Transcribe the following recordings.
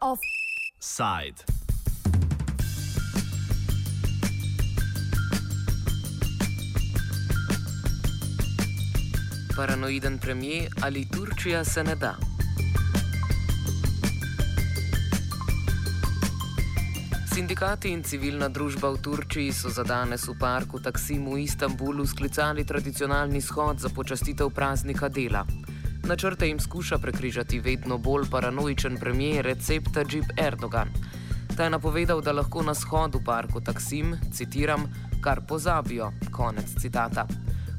Offside. Paranoiden premijer ali Turčija se ne da. Sindikati in civilna družba v Turčiji so za danes v parku Taksim v Istanbulu sklicali tradicionalni shod za počastitev praznika dela. Načrte jim skuša prekrižati vedno bolj paranoičen premijer Recep Tajib Erdogan. Ta je napovedal, da lahko na shod v parku Taksim, citiram, kar pozabijo. Konec citata.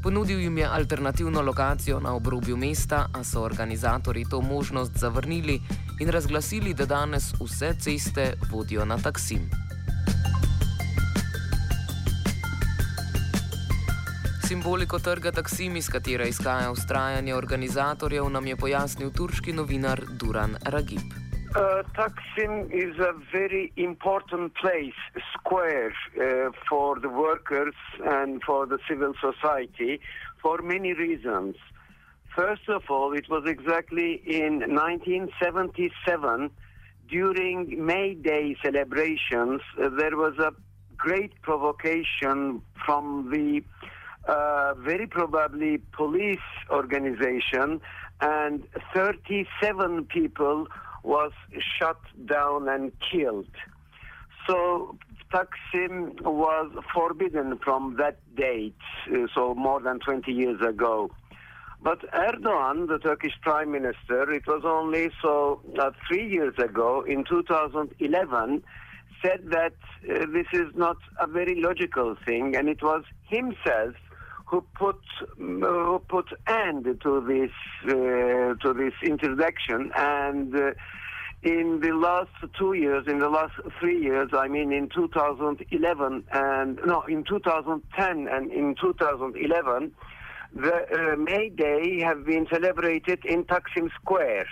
Ponudil jim je alternativno lokacijo na obrobju mesta, a so organizatori to možnost zavrnili in razglasili, da danes vse ceste vodijo na Taksim. Simboliko trga Taksim, iz katere izhaja ustrajanje organizatorjev, nam je pojasnil turški novinar Duran Ragib. Uh, Taksim is a very important place, square uh, for the workers and for the civil society for many reasons. First of all, it was exactly in 1977 during May Day celebrations, uh, there was a great provocation from the uh, very probably police organization and 37 people was shot down and killed. So Taksim was forbidden from that date, uh, so more than 20 years ago. But Erdogan, the Turkish prime minister, it was only so uh, three years ago, in 2011, said that uh, this is not a very logical thing, and it was himself who put who put end to this uh, to this introduction and. Uh, in the last two years, in the last three years, I mean in 2011 and no, in 2010 and in 2011, the uh, May Day have been celebrated in Taksim Square,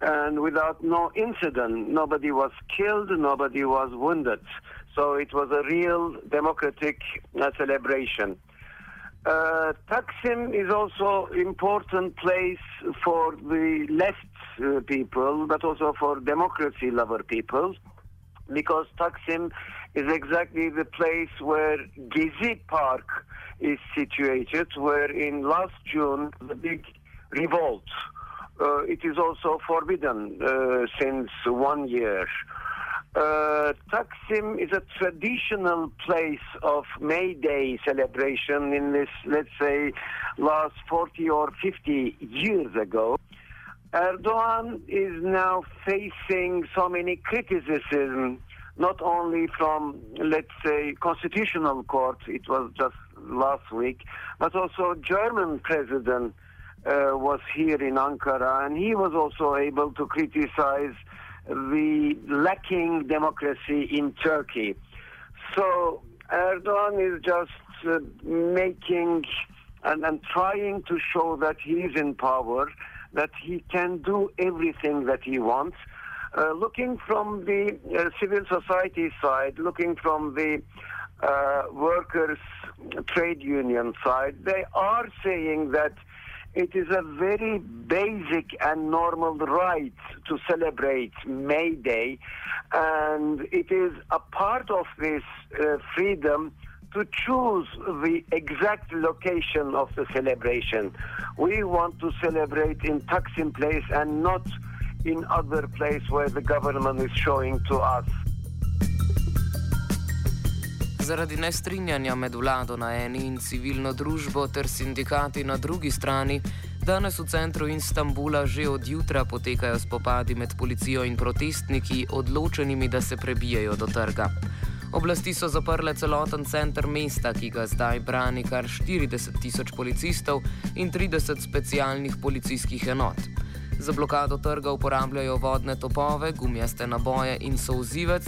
and without no incident, nobody was killed, nobody was wounded. So it was a real democratic uh, celebration. Uh, Taksim is also important place for the left uh, people, but also for democracy lover people, because Taksim is exactly the place where Gezi Park is situated, where in last June the big revolt. Uh, it is also forbidden uh, since one year. Uh, Taksim is a traditional place of May Day celebration in this, let's say, last 40 or 50 years ago. Erdogan is now facing so many criticism, not only from, let's say, constitutional court, it was just last week, but also German president uh, was here in Ankara, and he was also able to criticize the lacking democracy in Turkey. So Erdogan is just uh, making and, and trying to show that he is in power, that he can do everything that he wants. Uh, looking from the uh, civil society side, looking from the uh, workers' trade union side, they are saying that it is a very basic and normal right to celebrate May Day, and it is a part of this uh, freedom to choose the exact location of the celebration. We want to celebrate in Taksim Place and not in other place where the government is showing to us. Zaradi nestrinjanja med vlado na eni in civilno družbo ter sindikati na drugi strani, danes v centru Istanbula že od jutra potekajo spopadi med policijo in protestniki, odločenimi, da se prebijajo do trga. Oblasti so zaprle celoten center mesta, ki ga zdaj brani kar 40 tisoč policistov in 30 specialnih policijskih enot. Za blokado trga uporabljajo vodne topove, gumijaste naboje in souzivec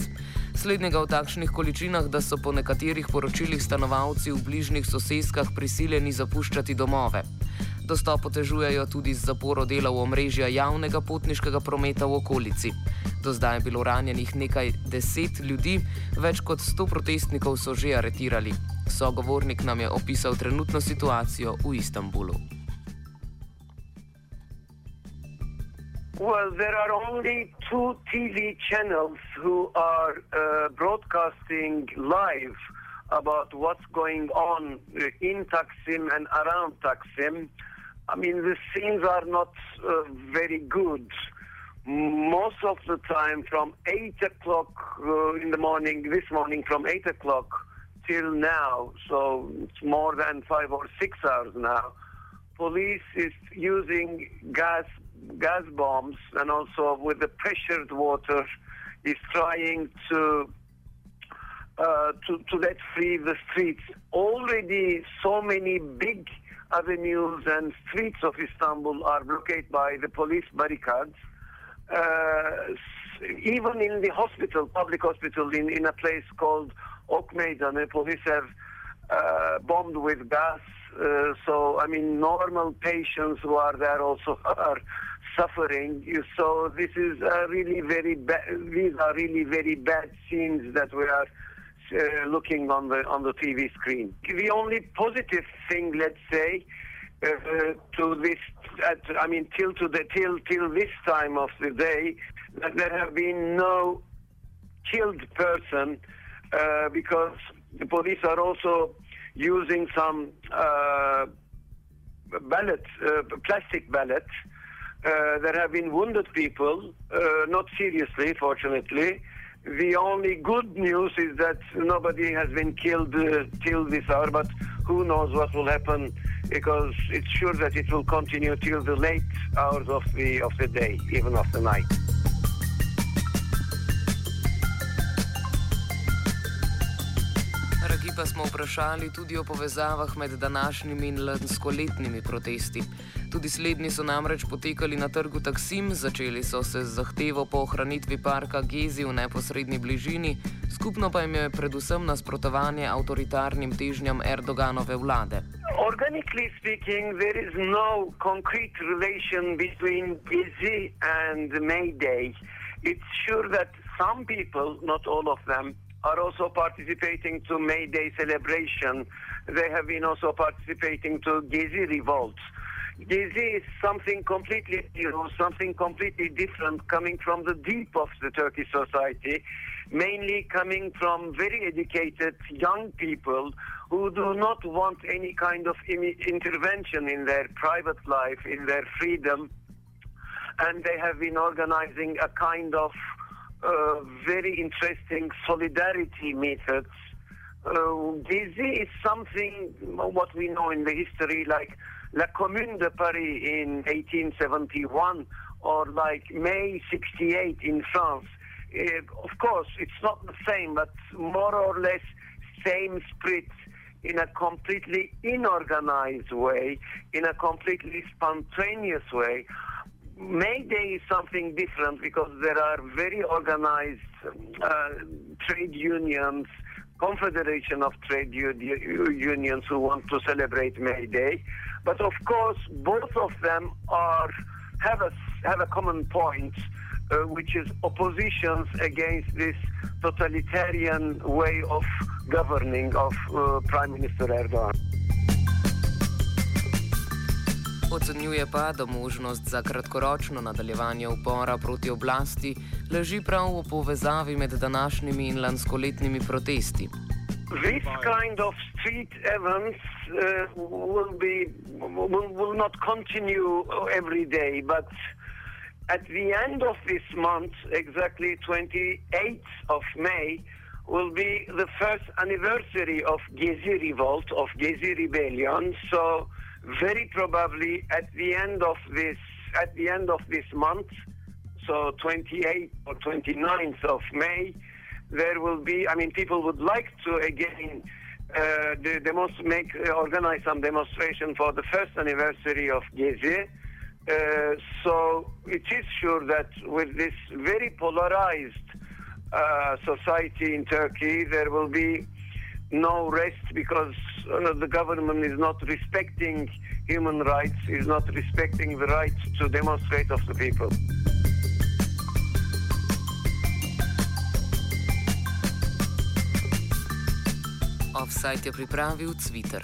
slednjega v takšnih količinah, da so po nekaterih poročilih stanovalci v bližnjih soseskah prisiljeni zapuščati domove. Dostop otežujejo tudi z zaporo delov omrežja javnega potniškega prometa v okolici. Do zdaj je bilo ranjenih nekaj deset ljudi, več kot sto protestnikov so že aretirali. Sogovornik nam je opisal trenutno situacijo v Istanbulu. Well, there are only two TV channels who are uh, broadcasting live about what's going on in Taksim and around Taksim. I mean, the scenes are not uh, very good. Most of the time, from 8 o'clock uh, in the morning, this morning, from 8 o'clock till now, so it's more than five or six hours now, police is using gas gas bombs and also with the pressured water is trying to uh, to, to let free the streets. Already so many big avenues and streets of Istanbul are blockaded by the police barricades. Uh, even in the hospital, public hospital, in, in a place called Ok Meydan, the police have uh, bombed with gas. Uh, so, I mean, normal patients who are there also are suffering. So, this is really very bad. These are really very bad scenes that we are uh, looking on the on the TV screen. The only positive thing, let's say, uh, to this, at, I mean, till to the till till this time of the day, that there have been no killed person uh, because the police are also using some uh, ballots, uh, plastic ballots. Uh, there have been wounded people, not seriously, fortunately. The only good news is that nobody has been killed uh, till this hour, but who knows what will happen because it's sure that it will continue till the late hours of the of the day, even of the night. Pa smo vprašali tudi o povezavah med današnjimi in lanskoletnimi protesti. Tudi slednji so namreč potekali na trgu Taksim, začeli so se z zahtevo po ohranitvi parka Gezi v neposrednji bližini, skupno pa jim je predvsem nasprotovanje avtoritarnim težnjam Erdoganove vlade. Organically speaking, there is no concrete relation between Gezi and May Day. It's sure that some people, not all of them, are also participating to May Day celebration. They have been also participating to Gezi revolts. Gezi is something completely you know, something completely different coming from the deep of the Turkish society, mainly coming from very educated young people who do not want any kind of intervention in their private life, in their freedom. And they have been organizing a kind of uh, very interesting solidarity methods. Uh, is something, what we know in the history, like La Commune de Paris in 1871 or like May 68 in France. Uh, of course, it's not the same, but more or less same spirit in a completely inorganized way, in a completely spontaneous way. May Day is something different because there are very organized uh, trade unions, confederation of trade unions who want to celebrate May Day. But of course, both of them are have a have a common point, uh, which is oppositions against this totalitarian way of governing of uh, Prime Minister Erdogan. Ocenjuje pa, da možnost za kratkoročno nadaljevanje upora proti oblasti leži prav v povezavi med današnjimi in lanskoletnimi protesti. This kind of street events uh, will be will, will not continue every day, but at the end of this month, exactly 28th of May, will be the first anniversary of Gezi revolt, of Gezi rebellion. So very probably at the end of this at the end of this month, so 28th or 29th of May, there will be. I mean, people would like to again. Uh, must make uh, organize some demonstration for the first anniversary of Gezi. Uh, so it is sure that with this very polarized uh, society in Turkey, there will be no rest because uh, the government is not respecting human rights, is not respecting the right to demonstrate of the people. Offside je pripravil Twitter.